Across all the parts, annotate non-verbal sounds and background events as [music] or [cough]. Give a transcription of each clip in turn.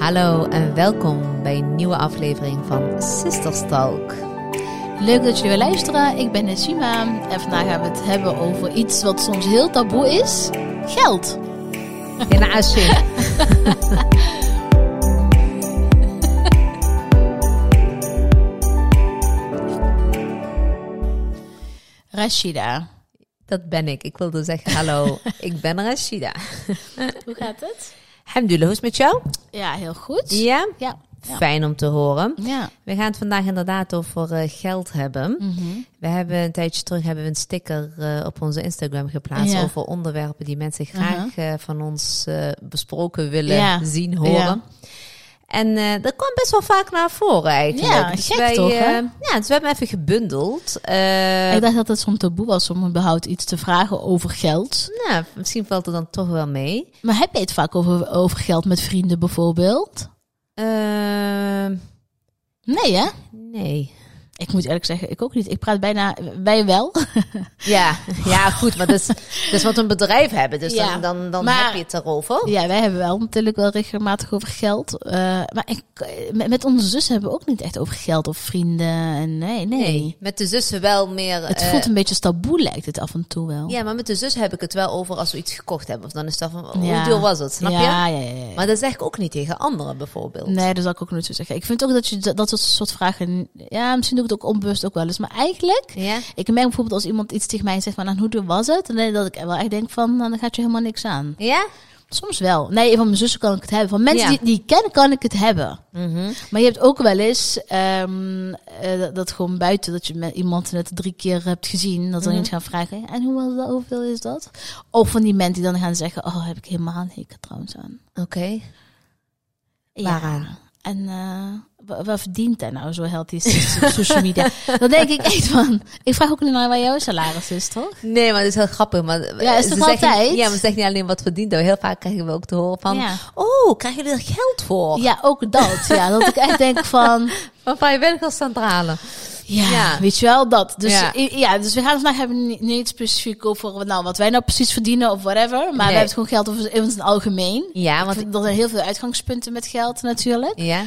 Hallo en welkom bij een nieuwe aflevering van Sisters Talk. Leuk dat jullie weer luisteren. Ik ben Nesima en vandaag gaan we het hebben over iets wat soms heel taboe is: geld. In Asje. [laughs] Rashida, Dat ben ik. Ik wilde zeggen hallo, [laughs] ik ben Rashida. hoe gaat het? Alhamdulillah, hoe is het met jou? Ja, heel goed. Ja? Ja. Fijn om te horen. Ja. We gaan het vandaag inderdaad over eh, geld hebben. Mhm. We hebben een tijdje terug hebben we een sticker eh, op onze Instagram geplaatst Ja. over onderwerpen die mensen graag Aha. eh, van ons besproken willen Ja. zien, horen. Ja. En eh, dat kwam best wel vaak naar voren eigenlijk. Ja, dus gek wij, toch, hè? eh, ja, dus we hebben even gebundeld. Eh, Ik dacht dat het soms taboe was om überhaupt iets te vragen over geld. nou, misschien valt het dan toch wel mee. Maar heb je het vaak over, over geld met vrienden bijvoorbeeld? Eh, Nee, hè? nee. Ik moet eerlijk zeggen, ik ook niet. Ik praat bijna... Wij wel. [laughs] Ja, ja, goed, maar dat is, dat is wat een bedrijf hebben. Dus Ja, dan, dan, dan maar- heb je het erover. Ja, wij hebben wel natuurlijk wel regelmatig over geld. Eh, maar ik, met, met onze zus hebben we ook niet echt over geld of vrienden. En nee, nee. Nee, met de zussen wel meer. Het eh, voelt een beetje taboe, lijkt het af en toe wel. Ja, maar met de zus heb ik het wel over als we iets gekocht hebben. Of dan is dat van, hoe Ja. duur was het, snap ja, je? Ja, ja, ja. ja. Maar dat zeg ik ook niet tegen anderen bijvoorbeeld. Nee, dat zal ik ook nooit zo zeggen. Ik vind ook dat je dat, dat soort- soort vragen... Ja, misschien doe ik het ook onbewust ook wel eens. Maar eigenlijk... Ja? Ik merk bijvoorbeeld als iemand iets tegen mij zegt van... "Nou, hoe duur was het? En dat ik wel echt denk van... Nou, dan gaat je helemaal niks aan. Ja? Soms wel. Nee, van mijn zussen kan ik het hebben. Van mensen Ja. die, die ik ken, kan ik het hebben. Mhm. Maar je hebt ook wel eens ehm, eh, dat, dat gewoon buiten, dat je met iemand net drie keer hebt gezien, dat dan eens gaan vragen, en hoe was dat, hoeveel is dat? Of van die mensen die dan gaan zeggen, oh, heb ik helemaal een hekel trouwens aan. Oké. Ja. Waaraan? En eh, wat verdient hij nou zo healthy social media? [laughs] Dan denk ik echt van, ik vraag ook niet naar waar jouw salaris is, toch? Nee, maar het is heel grappig. Maar Ja, is toch zeggen- altijd? Ja, maar ze zeggen niet alleen wat verdient. Heel vaak krijgen we ook te horen van... Ja. Oh, krijgen jullie er geld voor? Ja, ook dat. Ja, dat ik echt denk van, [laughs] Van vrijwilligerscentrale. Ja, Ja. weet je wel dat. Dus Ja. dus we gaan het vandaag hebben niet, niet specifiek over nou, wat wij nou precies verdienen of whatever. Maar we hebben het gewoon geld over in het algemeen. Ja, Want want... er zijn heel veel uitgangspunten met geld natuurlijk. Ja?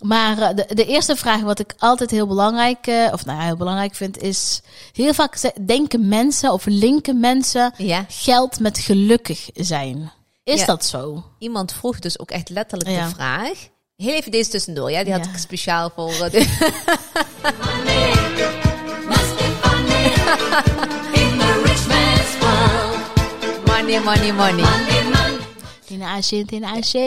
Maar eh, de, de eerste vraag wat ik altijd heel belangrijk, eh, of nou ja, heel belangrijk vind, is heel vaak denken mensen of linken mensen Ja. geld met gelukkig zijn. Is Ja. dat zo? Iemand vroeg dus ook echt letterlijk Ja. de vraag... Heel even deze tussendoor, ja? Die had ik speciaal voor... eh, [laughs] de- Must be funny in the rich man's world. money, money, money. Money, [laughs] money. Tina Asje, Tina Asje.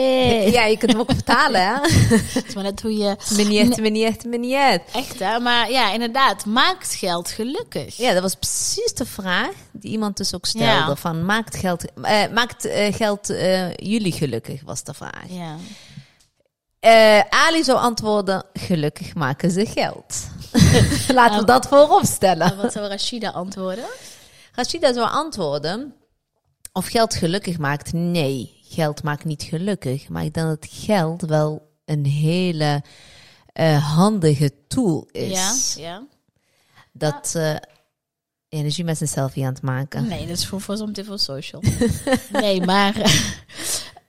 Ja, je kunt hem ook vertalen, hè? [laughs] Het is maar net hoe je... Meneer, meneer, meneer. Echt hè? Maar ja, inderdaad, maakt geld gelukkig. Ja, dat was precies de vraag die iemand dus ook stelde. Ja. Van, maakt geld, eh, maakt, eh, geld eh, jullie gelukkig, was de vraag. Ja. Ali zou antwoorden, gelukkig maken ze geld. [laughs] Laten we dat voorop stellen. En wat zou Rashida antwoorden? Rashida zou antwoorden, of geld gelukkig maakt? Nee, geld maakt niet gelukkig. Maar ik denk dat geld wel een hele eh, handige tool is. Ja. ja. Dat... eh energie met zijn selfie aan het maken. Nee, dat is voor, voor zometeen voor social. [laughs] nee, maar [laughs]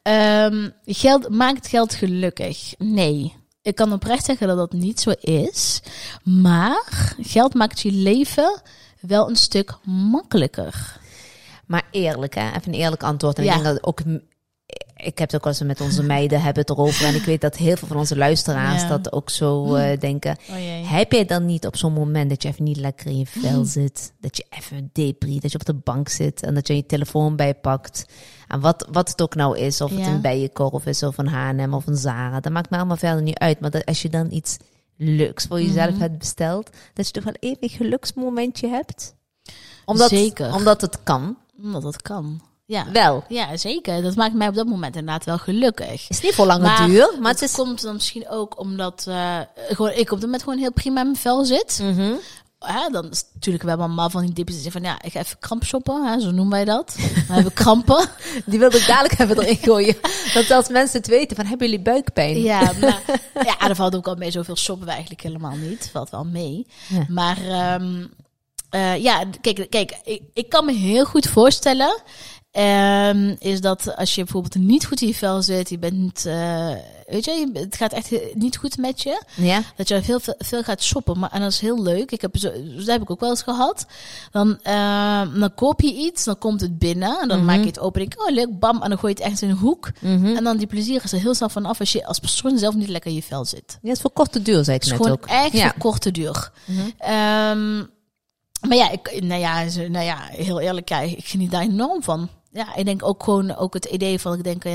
ehm, geld maakt geld gelukkig. Nee. Ik kan oprecht zeggen dat dat niet zo is. Maar geld maakt je leven wel een stuk makkelijker. Maar eerlijk, hè? Even een eerlijk antwoord. En Ja. ik denk dat ook... Ik heb het ook wel eens met onze meiden hebben het erover. En ik weet dat heel veel van onze luisteraars Ja. dat ook zo eh, denken. Oh. Heb jij dan niet op zo'n moment dat je even niet lekker in je vel zit? Dat je even depri, dat je op de bank zit en dat je je telefoon bijpakt. En wat, wat het ook nou is, of het een bijenkorf is, of een H&M, of een Zara. Dat maakt me allemaal verder niet uit. Maar dat als je dan iets leuks voor jezelf Mhm. hebt besteld, dat je toch wel even een geluksmomentje hebt? Omdat, Zeker. Omdat het kan. Omdat dat kan. Ja. Wel. ja, zeker. Dat maakt mij op dat moment inderdaad wel gelukkig. is niet voor lange Maar duur, maar het het is... komt dan misschien ook omdat eh, gewoon, ik op dat moment gewoon heel prima in mijn vel zit. Mhm. Ja, dan is het natuurlijk wel allemaal van die dipjes die zeggen van ja, ik ga even kramp shoppen, hè, zo noemen wij dat. We hebben [laughs] krampen. Die wilde ik dadelijk even erin gooien. Dat als mensen het weten van, hebben jullie buikpijn? Ja, [laughs] maar ja, daar valt ook al mee. Zoveel shoppen we eigenlijk helemaal niet. Valt wel mee. Ja. Maar ehm, eh, ja, kijk, kijk ik, ik kan me heel goed voorstellen Ehm, is dat als je bijvoorbeeld niet goed in je vel zit, je bent, eh, weet je, het gaat echt niet goed met je. Ja? Dat je veel, veel gaat shoppen. Maar, en dat is heel leuk. Ik heb zo, dat heb ik ook wel eens gehad. Dan, ehm, dan koop je iets, dan komt het binnen. En dan Mhm. maak je het open. Denk ik, oh leuk, bam. En dan gooi je het echt in een hoek. Mhm. En dan die plezier is er heel snel vanaf als je als persoon zelf niet lekker in je vel zit. Ja, het is voor korte duur, zei ik net gewoon ook. echt ja. voor korte duur. Mhm. Ehm, maar ja, ik, nou ja, nou ja, heel eerlijk, ja, ik geniet daar enorm van. Ja, ik denk ook gewoon ook het idee van, ik denk, eh,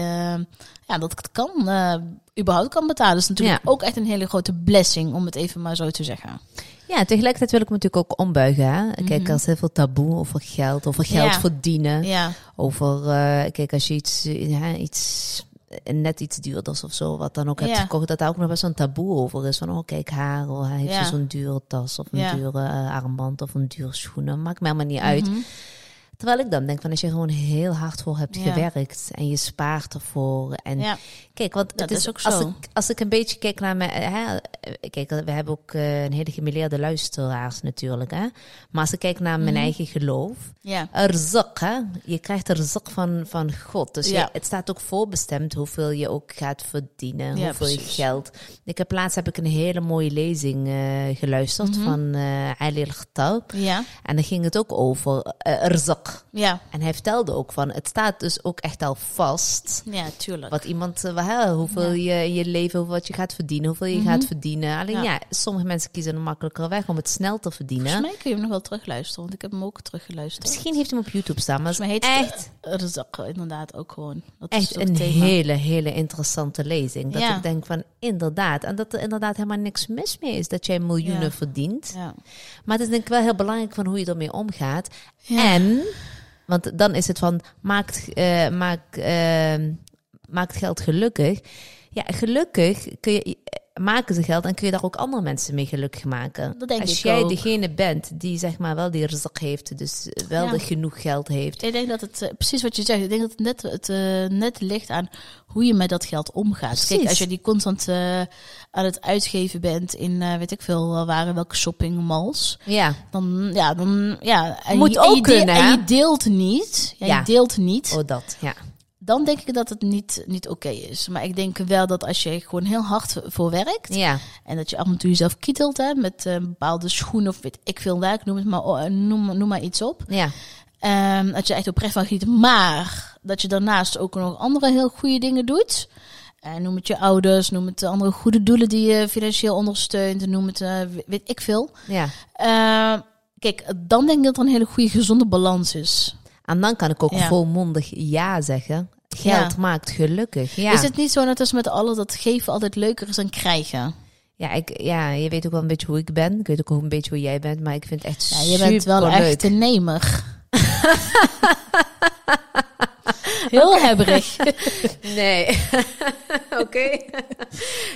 ja, dat ik het kan, eh, überhaupt kan betalen. Is natuurlijk Ja. ook echt een hele grote blessing, om het even maar zo te zeggen. Ja, tegelijkertijd wil ik me natuurlijk ook ombuigen. Hè? Kijk, Mhm. er is heel veel taboe over geld, over geld Ja. verdienen. Ja, Over, eh, kijk, als je iets, iets, net iets duurders of zo, wat dan ook hebt gekocht, dat daar ook nog best zo'n taboe over is. Van, oh, kijk haar, oh, hij heeft zo'n dure tas of een dure armband of een dure schoenen. Maakt me helemaal niet uit. Mhm. Terwijl ik dan denk van, als je gewoon heel hard voor hebt Ja. gewerkt en je spaart ervoor. En ja, Kijk, want dat het is is ook als zo. ik, als ik een beetje kijk naar mijn. Hè, eh, kijk, we hebben ook eh, een hele gemeleerde luisteraars natuurlijk. Hè? Maar als ik kijk naar mijn Mhm. eigen geloof. ja, Erzak, hè? Je krijgt erzak van, van God. Dus je- het staat ook voorbestemd hoeveel je ook gaat verdienen. Hoeveel je geld. Ik heb laatst heb ik een hele mooie lezing eh, geluisterd Mhm. van eh Ali al-Khattab. ja, En daar ging het ook over uh, ja, En hij vertelde ook van, het staat dus ook echt al vast. ja, tuurlijk. Wat iemand, eh, hoeveel Ja. je in je leven, wat je gaat verdienen, hoeveel je Mhm. gaat verdienen. Alleen ja. Ja. sommige mensen kiezen een makkelijker weg om het snel te verdienen. Volgens mij kun je hem nog wel terugluisteren, want ik heb hem ook teruggeluisterd. Misschien heeft hij hem op YouTube staan, maar het is echt, inderdaad ook gewoon. Dat is echt ook een thema. hele, hele interessante lezing. Dat Ja. ik denk van, inderdaad. En dat er inderdaad helemaal niks mis mee is dat jij miljoenen verdient. Ja. Maar het is denk ik wel heel belangrijk van hoe je ermee omgaat. En, want dan is het van, maakt, eh, maakt, eh, maakt geld gelukkig. Ja, gelukkig kun je, maken ze geld en kun je daar ook andere mensen mee gelukkig maken. Dat denk Als ik jij ook. degene bent die zeg maar wel die rizq heeft, dus wel Ja. genoeg geld heeft. Ik denk dat het, eh, precies wat je zegt, ik denk dat het net, het, eh, net ligt aan hoe je met dat geld omgaat. Precies. Kijk, als je die constant eh, aan het uitgeven bent in, eh, weet ik veel, waren welke shoppingmalls, Ja, dan, ja, dan, ja. En Moet je, en ook je deel- kunnen, En je deelt niet, ja, Ja. je deelt niet, oh dat, ja. dan denk ik dat het niet, niet oké is. Maar ik denk wel dat als je gewoon heel hard voor werkt, Ja, en dat je af en toe jezelf kietelt, hè, met eh, bepaalde schoenen of weet ik veel waar, ik noem het maar, oh, noem, noem maar iets op. ja. Ehm, dat je echt oprecht van geniet. Maar dat je daarnaast ook nog andere heel goede dingen doet. En noem het je ouders, noem het andere goede doelen die je financieel ondersteunt. Noem het, eh, weet ik veel. ja. Ehm, kijk, dan denk ik dat er een hele goede gezonde balans is. En dan kan ik ook Ja. volmondig ja zeggen. Geld Ja. maakt gelukkig. Ja. Is het niet zo net als met alles dat geven altijd leuker is dan krijgen? Ja, ik, ja, je weet ook wel een beetje hoe ik ben. Ik weet ook een beetje hoe jij bent, maar ik vind het echt Ja, je bent wel echt een nemer. [laughs] Heel hebberig. Nee. [laughs] Oké. [laughs]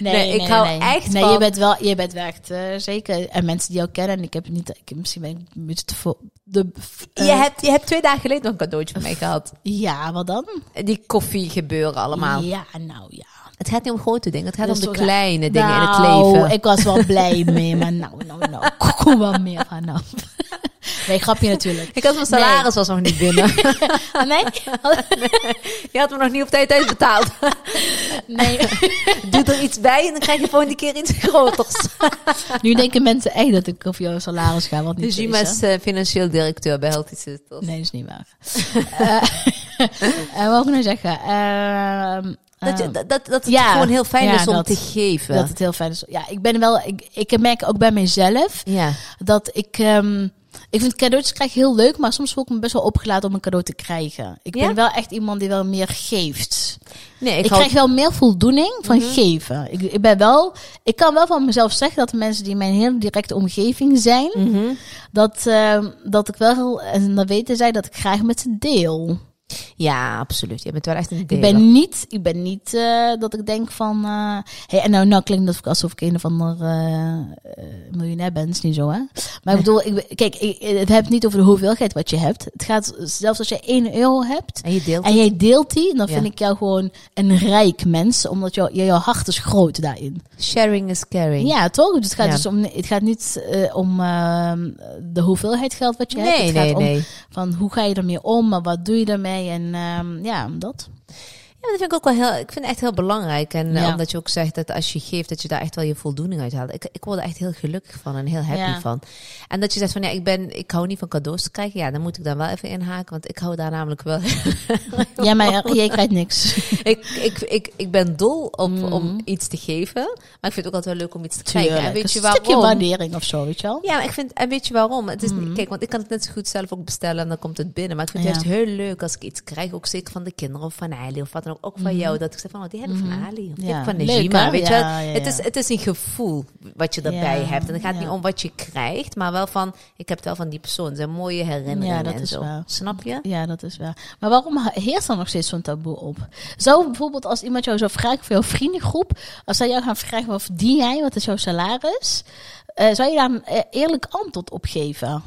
Nee, Nee, ik hou echt Nee, van- je bent wel, je bent echt eh, zeker. En mensen die jou kennen, en ik heb niet, ik misschien ben ik een beetje te veel. De, eh, je, hebt, je hebt twee dagen geleden nog een cadeautje van mij gehad. Ja, wat dan? Die koffie gebeuren allemaal. Ja, nou ja. Het gaat niet om grote dingen, het gaat om is de kleine dingen in het Nou, leven. ik was wel blij mee, maar nou, nou, nou. [laughs] Kom wel meer vanaf. [laughs] Nee, grapje natuurlijk. Ik had mijn salaris was nog niet binnen. [laughs] Nee? [laughs] Je had me nog niet op tijd uitbetaald. Nee. Doe er iets bij en dan krijg je volgende keer iets groters. Nu denken mensen echt dat ik over jouw salaris ga, wat niet Dus is, is eh, financieel directeur bij Healthy Sisters. Nee, dat is niet waar. En wat ik nou zeggen? Ehm, Dat, je, ehm, dat, dat het ja, gewoon heel fijn ja, is om dat- te geven. dat het heel fijn is. Ja, ik ben wel. Ik, ik merk ook bij mezelf ja. dat ik. ehm, ik vind cadeautjes krijgen heel leuk, maar soms voel ik me best wel opgelaten om een cadeau te krijgen. Ik Ja? ben wel echt iemand die wel meer geeft. Nee, Ik, krijg wel meer voldoening van geven. Ik, ik ben wel. Ik kan wel van mezelf zeggen dat de mensen die in mijn hele directe omgeving zijn, Mhm. dat, ehm, dat ik wel en dat weten zij dat ik graag met ze deel. Ja, absoluut. Je bent wel echt een Ik ben niet, ik ben niet eh, dat ik denk van. eh hey, en nou, nou klinkt het alsof ik een of ander eh, miljonair ben. Dat is niet zo, hè? Maar ik bedoel, ik, kijk, ik, het hebt niet over de hoeveelheid wat je hebt. Het gaat zelfs als je 1 euro hebt. En je deelt En jij deelt die, dan Ja. vind ik jou gewoon een rijk mens, omdat jou, jouw hart is groot daarin. Sharing is caring. Ja, toch? Dus het gaat Ja. dus om, het gaat niet om ehm, de hoeveelheid geld wat je hebt. nee, Het gaat nee, om nee. van hoe ga je ermee om, maar wat doe je ermee mee. En ehm, ja, dat. Ja, dat vind ik ook wel heel, ik vind het echt heel belangrijk. En eh, Ja. omdat je ook zegt dat als je geeft, dat je daar echt wel je voldoening uit haalt. Ik, ik word er echt heel gelukkig van en heel happy Ja. van. En dat je zegt van ja, ik ben, ik hou niet van cadeaus te krijgen. Ja, dan moet ik dan wel even inhaken, want ik hou daar namelijk wel. [laughs] Ja, maar jij krijgt niks. [laughs] ik, ik, ik, ik ben dol op, Mhm. om iets te geven, maar ik vind het ook altijd wel leuk om iets te krijgen. En weet je een stukje waarom? waardering of zo, weet je wel? Ja, maar ik vind, en weet je waarom? Het is niet, kijk, want ik kan het net zo goed zelf ook bestellen en dan komt het binnen. Maar ik vind het juist heel leuk als ik iets krijg, ook zeker van de kinderen of van Ali of wat dan ook, van jou, dat ik zeg van, oh, die heb ik van Ali, of die Mhm. Ja. heb ik van Najima, weet je wel? Het, is, het is een gevoel wat je erbij Ja, hebt. En het gaat niet om wat je krijgt, maar wel van, ik heb het wel van die persoon. Zijn mooie herinneringen Ja, dat en is zo. waar. Snap je? Ja, dat is waar. Maar waarom heerst er nog steeds zo'n taboe op? Zou bijvoorbeeld als iemand jou zou vragen voor jouw vriendengroep, als zij jou gaan vragen wat verdien jij, wat is jouw salaris, eh, zou je daar een eh, eerlijk antwoord op geven?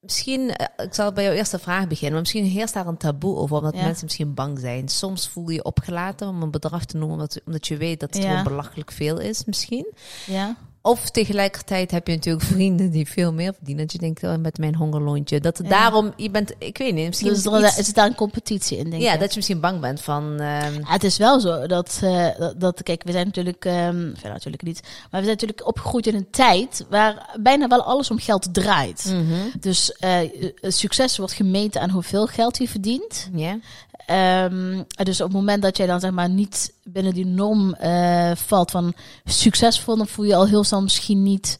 Misschien, eh, ik zal bij jouw eerste vraag beginnen, maar misschien heerst daar een taboe over, omdat Ja. mensen misschien bang zijn. Soms voel je je opgelaten om een bedrag te noemen, omdat, omdat je weet dat het Ja. gewoon belachelijk veel is, misschien. Ja. Of tegelijkertijd heb je natuurlijk vrienden die veel meer verdienen. Dat je denkt, oh, met mijn hongerloontje. Dat het Ja. daarom, je bent, ik weet niet, misschien Dus is er, het iets- is daar een competitie in, denk ja, ik. dat je misschien bang bent van, ehm, Ja, het is wel zo dat, eh, dat, dat- kijk, we zijn natuurlijk, enfin, natuurlijk niet, maar we zijn natuurlijk opgegroeid in een tijd waar bijna wel alles om geld draait. mhm, Dus eh, succes wordt gemeten aan hoeveel geld je verdient. ja. Ehm, dus op het moment dat jij dan zeg maar niet binnen die norm eh, valt van succesvol, dan voel je al heel snel misschien niet,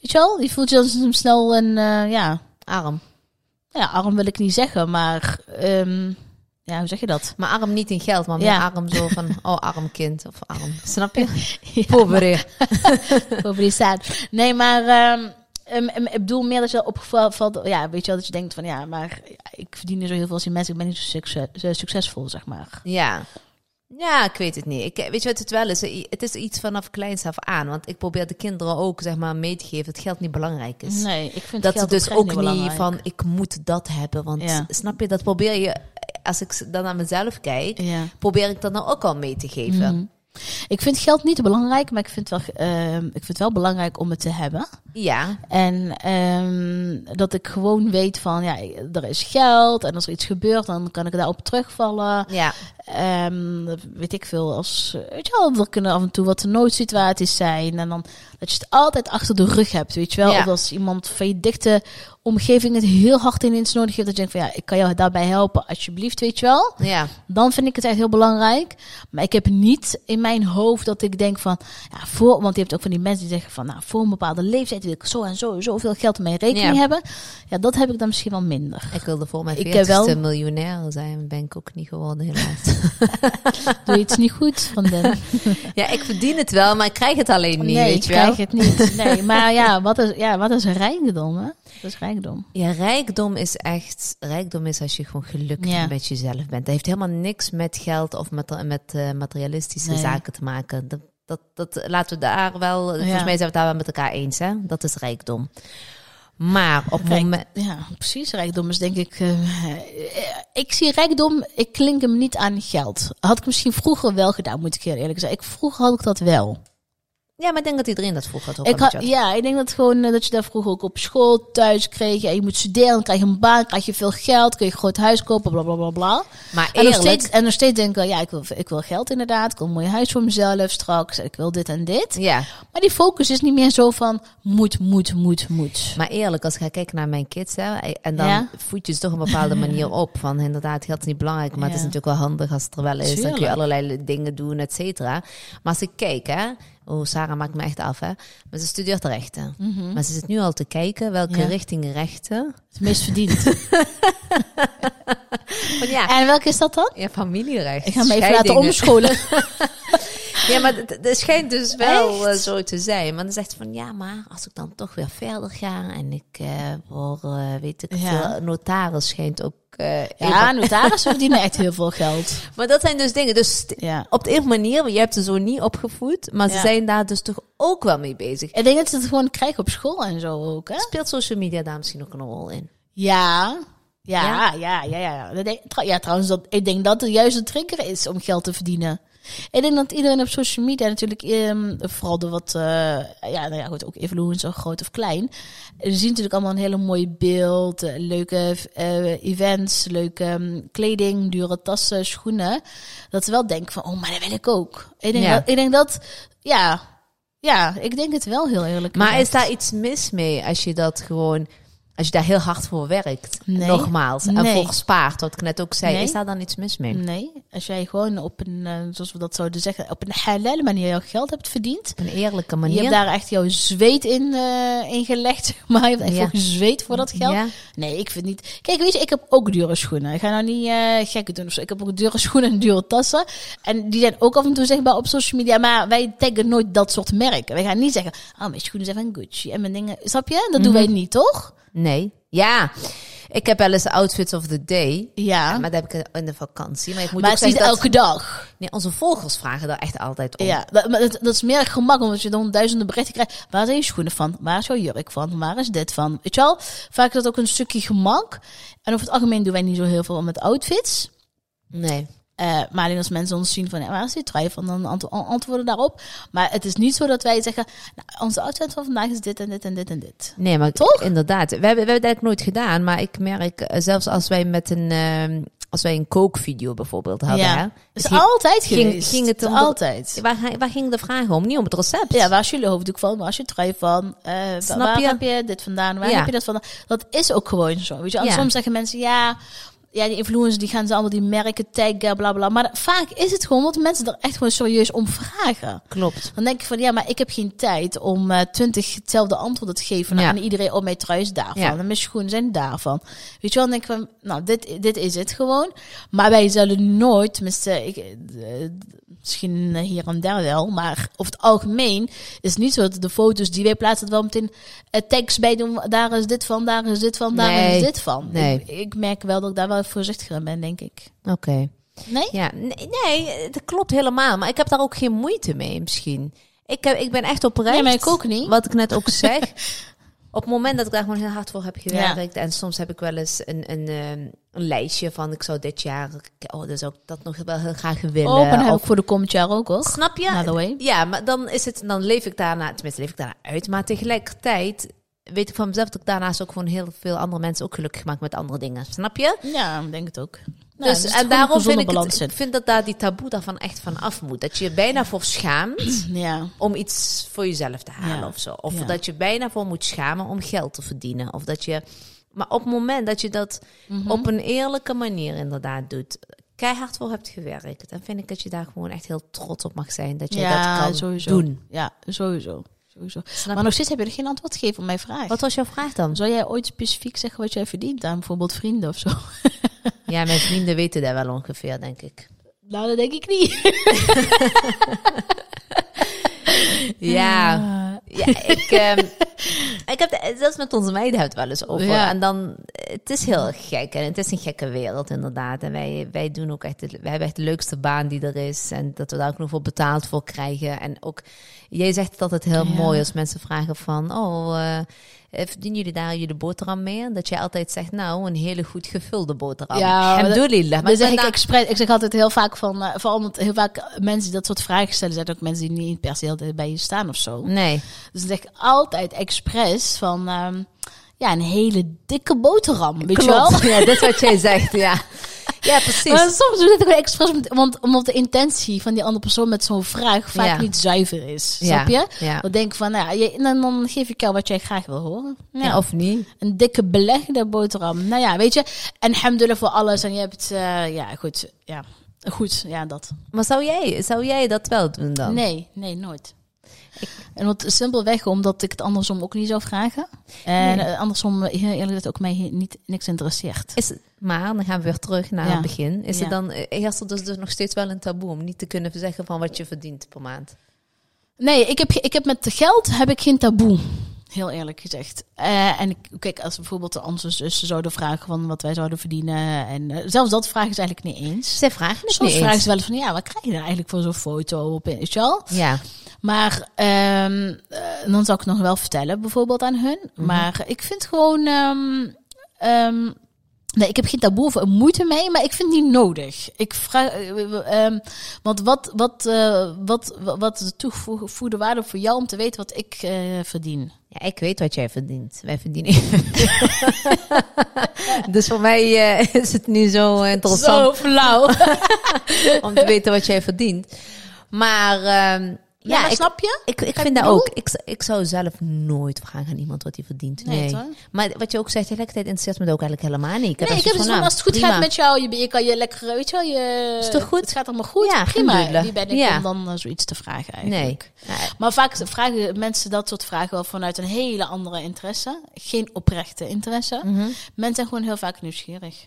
weet je wel, je voelt je dan snel een, eh, ja, arm. ja, arm wil ik niet zeggen, maar ehm, ja, hoe zeg je dat? Maar arm niet in geld, maar meer Ja. arm zo van, [laughs] oh, arm kind of arm. Snap je? Ja, [laughs] Pobre. Staat. Nee, maar ehm, ehm, ik bedoel meer dat je opvalt, ja, weet je wel, dat je denkt van ja, maar ik verdien niet zo heel veel als die mensen, ik ben niet zo succes, zo succesvol, zeg maar. Ja. Ja, ik weet het niet. Ik, weet je wat het wel is? Het is iets vanaf kleins af aan. Want ik probeer de kinderen ook zeg maar, mee te geven dat geld niet belangrijk is. Nee, ik vind dat geld ze dus ook niet belangrijk. van, ik moet dat hebben. Want Ja. snap je, dat probeer je, als ik dan naar mezelf kijk, Ja. probeer ik dat nou ook al mee te geven. Mhm. Ik vind geld niet belangrijk, maar ik vind, wel, ehm, ik vind het wel belangrijk om het te hebben. Ja, En ehm, dat ik gewoon weet van, ja, er is geld en als er iets gebeurt, dan kan ik daarop terugvallen. ja, Ehm, weet ik veel. Als, weet je wel, er kunnen af en toe wat noodsituaties zijn. En dan dat je het altijd achter de rug hebt, weet je wel. Ja. Of als iemand van je dichte omgeving het heel hard ineens nodig heeft. Dat je denkt van, ja, ik kan jou daarbij helpen, alsjeblieft, weet je wel. ja. Dan vind ik het echt heel belangrijk. Maar ik heb niet in mijn hoofd dat ik denk van, ja, voor, want je hebt ook van die mensen die zeggen van, nou, voor een bepaalde leeftijd wil ik zo en zo, zoveel geld in mijn rekening Ja. hebben. Ja, dat heb ik dan misschien wel minder. Ik wilde voor mijn Ik heb veertigste wel- miljonair zijn, ben ik ook niet geworden helaas. [laughs] Doe je iets niet goed van den? [laughs] ja, ik verdien het wel, maar ik krijg het alleen niet, nee, weet ik je wel. krijg het niet. Nee, maar ja, wat is, ja, wat is rijkdom, hè? Wat is rijkdom? Ja, rijkdom is echt... Rijkdom is als je gewoon gelukkig Ja. met jezelf bent. Dat heeft helemaal niks met geld of met, met eh, materialistische Nee. zaken te maken. Dat, dat, dat laten we daar wel... Volgens mij zijn we het daar wel met elkaar eens, hè? Dat is rijkdom. Maar op Rijk- moment... Ja, precies. Rijkdom is denk ik... eh, ik zie rijkdom, ik klink hem niet aan geld. Had ik misschien vroeger wel gedaan, moet ik heel eerlijk zeggen. Ik, vroeger had ik dat wel. Ja, maar ik denk dat iedereen dat vroeger had. ook Ik had, ja, ik denk dat gewoon eh, dat je daar vroeger ook op school thuis kreeg. Ja, je moet studeren, dan krijg je een baan, krijg je veel geld, kun je een groot huis kopen, bla bla bla bla. Maar En nog, eerlijk... steeds, en nog steeds denk ik wel, ja, ik wil, ik wil geld inderdaad. Ik wil een mooi huis voor mezelf straks. Ik wil dit en dit. Ja, Maar die focus is niet meer zo van moet, moet, moet, moet. maar eerlijk, als ik ga kijken naar mijn kids, hè, en dan Ja. voed je ze toch een bepaalde [laughs] manier op. Van inderdaad, geld is niet belangrijk, maar het is natuurlijk wel handig als het er wel is. Dan kun je Tuurlijk. allerlei dingen doen, et cetera. Maar als ik kijk, hè, oh, Sarah maakt me echt af, hè. Maar ze studeert rechten. Maar ze zit nu al te kijken welke Mhm. Ja. richting rechten. Het meest verdiend. [laughs] [laughs] Want ja, en welke is dat dan? ja, familierecht. Ik ga me even laten omscholen. [laughs] Ja, maar het, schijnt dus wel Echt? eh, zo te zijn. Maar dan zegt ze van, ja, maar als ik dan toch weer verder ga en ik eh word, eh, weet ik Ja. veel, notaris schijnt ook... eh, Ja, even- notarissen [laughs] verdienen echt heel veel geld. Maar dat zijn dus dingen. Dus Ja. op de een manier, je hebt ze zo niet opgevoed, maar ze Ja. zijn daar dus toch ook wel mee bezig. Ik denk dat ze het gewoon krijgen op school en zo ook, hè? Speelt social media daar misschien ook een rol in? Ja. Ja, ja, ja, ja. ja. Ja, trouwens, dat, ik denk dat het juist een trigger is om geld te verdienen. Ik denk dat iedereen op social media natuurlijk, ehm, vooral de wat, eh, ja, nou ja, goed, ook influencer, groot of klein, zien natuurlijk allemaal een hele mooie beeld, eh, leuke eh, events, leuke ehm, kleding, dure tassen, schoenen. Dat ze wel denken van, oh, maar dat wil ik ook. Ik denk, Ja. dat, ik denk dat, ja, ja, ik denk het wel heel eerlijk. Maar gezegd. is daar iets mis mee als je dat gewoon, als je daar heel hard voor werkt? Nee. Nogmaals. En Nee. voor wat ik net ook zei. Nee. Is daar dan iets mis mee? Nee, als jij gewoon op een, eh, zoals we dat zouden zeggen, op een halal manier jouw geld hebt verdiend. Op een eerlijke Je manier. hebt daar echt jouw zweet in, eh in gelegd, [laughs] maar. Je hebt echt Ja. voor gezweet voor dat geld. Ja. Nee, ik vind niet. Kijk, weet je, ik heb ook dure schoenen. Ik ga nou niet gekke doen of zo. Ik heb ook dure [laughs] schoenen en dure tassen. En die zijn ook af en toe zichtbaar op social media. Maar wij taggen nooit dat soort merken. Wij gaan niet zeggen, oh, mijn schoenen zijn van Gucci. En mijn dingen, snap je? Dat doen wij niet, toch? Nee. Ja. Ik heb wel eens outfits of the day. Ja. Maar dat heb ik in de vakantie. Maar ik moet maar ook het is niet elke dag. Nee, onze volgers vragen daar echt altijd om. Ja, dat, maar dat, dat is meer gemak, omdat je dan duizenden berichten krijgt. Waar zijn je schoenen van? Waar is jouw jurk van? Waar is dit van? Weet je wel? Vaak is dat ook een stukje gemak. En over het algemeen doen wij niet zo heel veel met outfits. Nee. Eh, maar alleen als mensen ons zien van, ja, waar is die trui van? Dan ant- antwoorden daarop. Maar het is niet zo dat wij zeggen, nou, onze outfit van vandaag is dit en dit en dit en dit. Nee, maar Toch? Inderdaad. We hebben, we hebben eigenlijk nooit gedaan. Maar ik merk, eh, zelfs als wij met een... ehm, als wij een kookvideo bijvoorbeeld hadden, Ja. hè, Dat is ging- altijd ging- geweest. ging het om altijd. Waar, ging de vraag om? Niet om het recept. Ja, waar is jullie hoofddoek van? Waar is je trui van? Wa- Snap waar je? heb je dit vandaan? Waar Ja. heb je dat vandaan? Dat is ook gewoon zo. Weet je? En Ja. Soms zeggen mensen, ja, ja, die influencers die gaan ze allemaal die merken taggen, bla bla. Maar vaak is het gewoon omdat mensen er echt gewoon serieus om vragen. Klopt. Dan denk ik van, ja, maar ik heb geen tijd om eh, twintig hetzelfde antwoorden te geven Ja. aan iedereen. Oh, mijn trui is daarvan. Ja. En mijn schoenen zijn daarvan. Weet je wel, dan denk ik van, nou, dit, dit is het gewoon. Maar wij zullen nooit, tenminste, ik, eh, misschien hier en daar wel, maar over het algemeen is het niet zo dat de foto's die wij plaatsen, dat wel meteen eh, tags bij doen. Daar is dit van, daar is dit van, daar Nee. is dit van. Nee. Ik, ik merk wel dat ik daar wel voorzichtiger in ben, denk ik. Oké. Nee? Ja, nee, nee, dat klopt helemaal. Maar ik heb daar ook geen moeite mee misschien. Ik, heb, ik ben echt oprecht. Nee, maar ik ook niet. Wat ik net ook zeg. [laughs] op het moment dat ik daar gewoon heel hard voor heb gewerkt. En soms heb ik wel eens een, een, ehm, een lijstje van... Ik zou dit jaar... Oh, zou ik dat nog wel heel graag willen. Oh, maar heb ik voor de komend jaar ook, hoor. Snap je? By the way. Ja, maar dan is het, dan leef ik daarna, tenminste leef ik daarna uit, maar tegelijkertijd weet ik van mezelf dat ik daarnaast ook gewoon heel veel andere mensen ook gelukkig maak met andere dingen. Snap je? Ja, ik denk het ook. Nou, dus zit en daarom vind ik, het, ik vind dat daar die taboe daarvan echt van af moet. Dat je je bijna voor schaamt. [clears throat] Ja. om iets voor jezelf te halen Ja. of zo. Of Ja. dat je bijna voor moet schamen om geld te verdienen. Of dat je, maar op het moment dat je dat Mhm. op een eerlijke manier inderdaad doet, keihard voor hebt gewerkt, dan vind ik dat je daar gewoon echt heel trots op mag zijn dat je dat kan sowieso. doen. Ja, sowieso. Sowieso. Snap Maar nog steeds heb je er geen antwoord gegeven op mijn vraag. Wat was jouw vraag dan? Zou jij ooit specifiek zeggen wat jij verdient aan bijvoorbeeld vrienden of zo? [laughs] Ja, mijn [laughs] vrienden weten dat wel ongeveer, denk ik. Nou, dat denk ik niet. [laughs] Ja, ja ik, ehm, ik heb het zelfs met onze meiden hebben het wel eens over. Ja. En dan, het is heel gek en het is een gekke wereld inderdaad. En wij, wij doen ook echt, wij hebben echt de leukste baan die er is. En dat we daar ook nog voor betaald voor krijgen. En ook, jij zegt het altijd heel Ja. mooi als mensen vragen van, oh, eh, verdienen jullie daar jullie boterham mee? En dat jij altijd zegt, nou, een hele goed gevulde boterham. Ja, dat- Alhamdulillah. Maar zeg ik expres. Ik zeg altijd heel vaak van, eh, vooral omdat heel vaak mensen die dat soort vragen stellen, zijn ook mensen die niet per se bij je staan of zo. Nee. Dus dan zeg ik altijd expres van, ehm, ja, een hele dikke boterham, weet je wel? Ja, dat is wat jij zegt, ja. Ja, precies. Maar soms doe ik het gewoon expres, want omdat de intentie van die andere persoon met zo'n vraag vaak Ja. niet zuiver is. Ja, Snap je? ja. Dan denk ik van, nou, ja, je, dan, dan geef ik jou wat jij graag wil horen. Ja. Of niet? Een dikke belegde boterham. Nou ja, weet je. En hamdullen voor alles. En je hebt, eh, ja, goed. Ja, goed. Ja, dat. Maar zou jij, zou jij dat wel doen dan? Nee, nee, nooit. En wat simpelweg omdat ik het andersom ook niet zou vragen. En Nee. eh, andersom, heel eerlijk, gezegd, ook mij niet, niks interesseert. Is, maar dan gaan we weer terug naar Ja. het begin. Is Ja. het dan eh, heerst er dus, dus nog steeds wel een taboe om niet te kunnen zeggen van wat je verdient per maand? Nee, ik heb, ik heb met geld heb ik geen taboe. Heel eerlijk gezegd. Eh, en ik, kijk, als bijvoorbeeld onze zussen zouden vragen van wat wij zouden verdienen. En eh, zelfs dat vragen ze eigenlijk niet eens. Zij vragen het Soms niet vragen eens. ze wel eens van, ja, wat krijg je er eigenlijk voor zo'n foto op? Weet je wel? Ja, Maar ehm, eh, dan zou ik nog wel vertellen, bijvoorbeeld aan hun. Mhm. Maar ik vind gewoon. ehm, ehm, Nee, ik heb geen taboe of moeite mee, maar ik vind het niet nodig. Ik vraag, ehm, want wat, wat, eh, wat, wat, wat is de toegevoegde waarde voor jou om te weten wat ik verdien? Ja, ik weet wat jij verdient. Wij verdienen [laughs] dus voor mij is het niet zo interessant flauw. [laughs] om te weten wat jij verdient. Maar ehm, Ja, ja, maar ik, snap je? ik, ik ik vind dat ook. Ik, ik zou zelf nooit vragen aan iemand wat hij verdient. Nee, Nee. maar wat je ook zegt, tegelijkertijd interesseert me dat ook eigenlijk helemaal niet. Nee, ik heb van, nou, als het goed prima. gaat met jou, je, je kan je lekker, weet je wel, je, Is toch goed? het gaat allemaal goed, Ja, prima. Wie ben ik Ja. om dan eh, zoiets te vragen Nee. eigenlijk? Ja, Maar vaak vragen mensen dat soort vragen wel vanuit een hele andere interesse. Geen oprechte interesse. mhm. Mensen zijn gewoon heel vaak nieuwsgierig.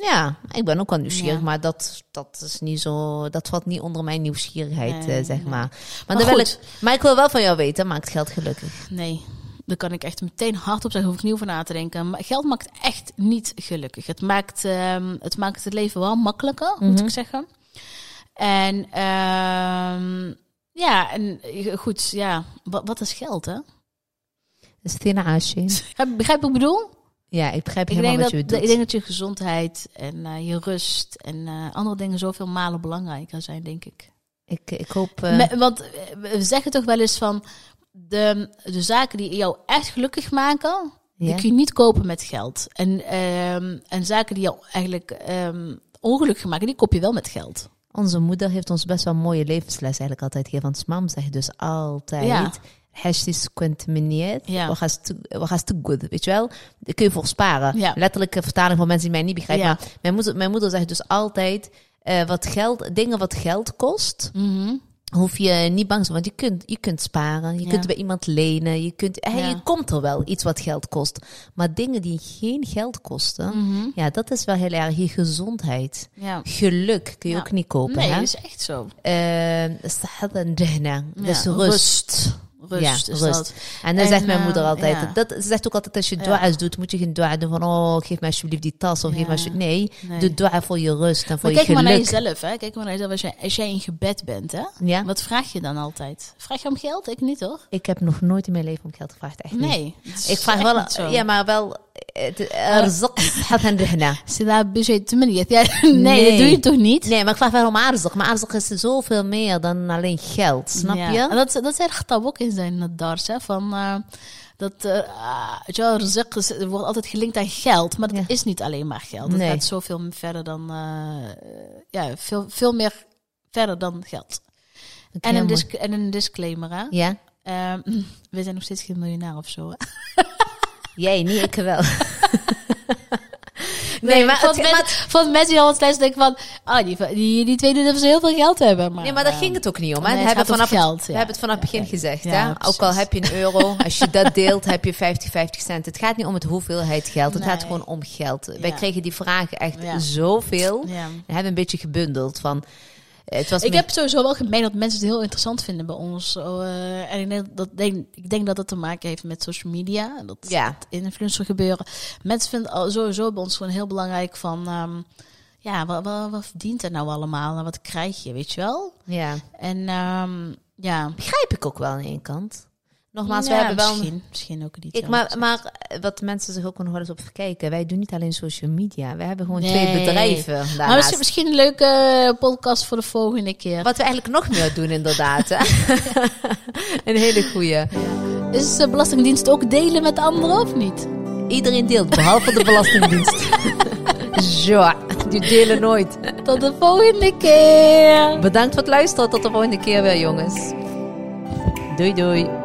Ja, ik ben ook wel nieuwsgierig, Ja. maar dat, dat is niet zo. Dat valt niet onder mijn nieuwsgierigheid, Nee, eh, zeg nee. maar. Maar, Maar dan wil ik, maar ik wil wel van jou weten, maakt geld gelukkig? Nee, daar kan ik echt meteen hardop zeggen, hoef ik niet over na te denken. Maar geld maakt echt niet gelukkig. Het maakt, ehm, het, maakt het leven wel makkelijker, moet Mhm. ik zeggen. En ehm, ja, en eh, goed, ja, wat, wat is geld, hè? Is in Aasje? [laughs] Begrijp begrijp wat ik bedoel? Ja, ik begrijp Ik helemaal wat dat, je ik bedoelt. denk dat je gezondheid en eh, je rust en eh, andere dingen zoveel malen belangrijker zijn, denk ik. Ik, ik hoop. eh, Me- want we zeggen toch wel eens van de, de zaken die jou echt gelukkig maken, die kun je niet kopen met geld. En, ehm, en zaken die jou eigenlijk ehm, ongelukkig maken, die koop je wel met geld. Onze moeder heeft ons best wel een mooie levensles eigenlijk altijd gegeven. Want mam zegt dus altijd... Ja. Hashtag kunt meneer. Ja. Wat gaat te goed, weet je wel? Daar kun je voor sparen. Letterlijke vertaling voor mensen die mij niet begrijpen. Maar mijn moeder, zegt dus altijd, eh, wat geld, dingen wat geld kost... Mhm. Hoef je niet bang te zijn, want je kunt, je kunt sparen, je kunt bij iemand lenen, je kunt, je komt er wel iets wat geld kost. Maar dingen die geen geld kosten, mhm. ja, dat is wel heel erg je gezondheid. Geluk kun je ook niet kopen. Nee, is echt zo. Uh, dus rust. rust. Rust Ja, is rust. dat. En dan En, zegt mijn eh, moeder altijd, ja. dat, ze zegt ook altijd als je Ja. dua's doet, moet je geen dua doen van, oh, geef mij alsjeblieft die tas, of geef Ja. mij alsjeblieft, nee, Nee. doe dua voor je rust en voor Maar je kijk maar naar geluk. jezelf, hè. Kijk maar naar jezelf. Als jij, als jij in gebed bent, hè. Ja? Wat vraag je dan altijd? Vraag je om geld? Ik niet, hoor. Ik heb nog nooit in mijn leven om geld gevraagd, echt niet. Nee. is Ik vraag wel, niet ja, maar wel, eh, het- eh, rizq, صحة الجهنة. Sila budget Ja, nee, Nee. dat doe je toch niet? Nee, maar ik vraag wel om aardig. Maar aardig is zoveel meer dan alleen geld, snap Ja. je? En dat, dat zijn getab ook in zijn dars, hè, van... eh, dat, eh ah, weet je wel, rizq is- er wordt altijd gelinkt aan geld, maar dat Ja. is niet alleen maar geld. Het Nee. gaat zoveel verder dan, eh, ja, veel, veel meer verder dan geld. Oké, En een, mooi. disc- en een disclaimer, hè. Ja? Ehm, we zijn nog steeds geen miljonair of zo, hè. Jij niet, ik wel. [laughs] nee, maar, van, het, mensen, maar, mensen die altijd steeds denken van... Ah, die, die, die twee doen dat ze heel veel geld hebben. Maar, nee, maar daar eh, ging het ook niet om. Hè? nee, we, hebben vanaf het, geld, we hebben het vanaf het begin Ja, gezegd. ja, hè? Ook al heb je een euro, [laughs] als je dat deelt, heb je 50, 50 cent. Het gaat niet om het hoeveelheid geld. Het Nee. gaat gewoon om geld. Wij kregen die vragen echt zoveel. We hebben een beetje gebundeld van... Het was Ik meer- heb sowieso wel gemerkt dat mensen het heel interessant vinden bij ons. Eh, en ik denk, dat, denk, ik denk dat het te maken heeft met social media. Dat Ja. het influencer gebeuren. Mensen vinden sowieso bij ons gewoon heel belangrijk van... ehm, ja, wat, wat, wat verdient er nou allemaal? En wat krijg je, weet je wel? Ja, En ehm, ja... begrijp ik ook wel aan één kant. Nogmaals, we hebben wel... Misschien, misschien ook niet. Ik, maar, maar eh, wat mensen zich ook nog wel eens op verkijken, wij doen niet alleen social media. Wij hebben gewoon Nee. twee bedrijven maar misschien, misschien een leuke podcast voor de volgende keer. Wat we eigenlijk nog meer doen inderdaad. [laughs] [laughs] een hele goeie. Is de Belastingdienst ook delen met anderen of niet? Iedereen deelt, behalve de Belastingdienst. [laughs] Zo, die delen nooit. Tot de volgende keer! Bedankt voor het luisteren. Tot de volgende keer weer, jongens. Doei, doei.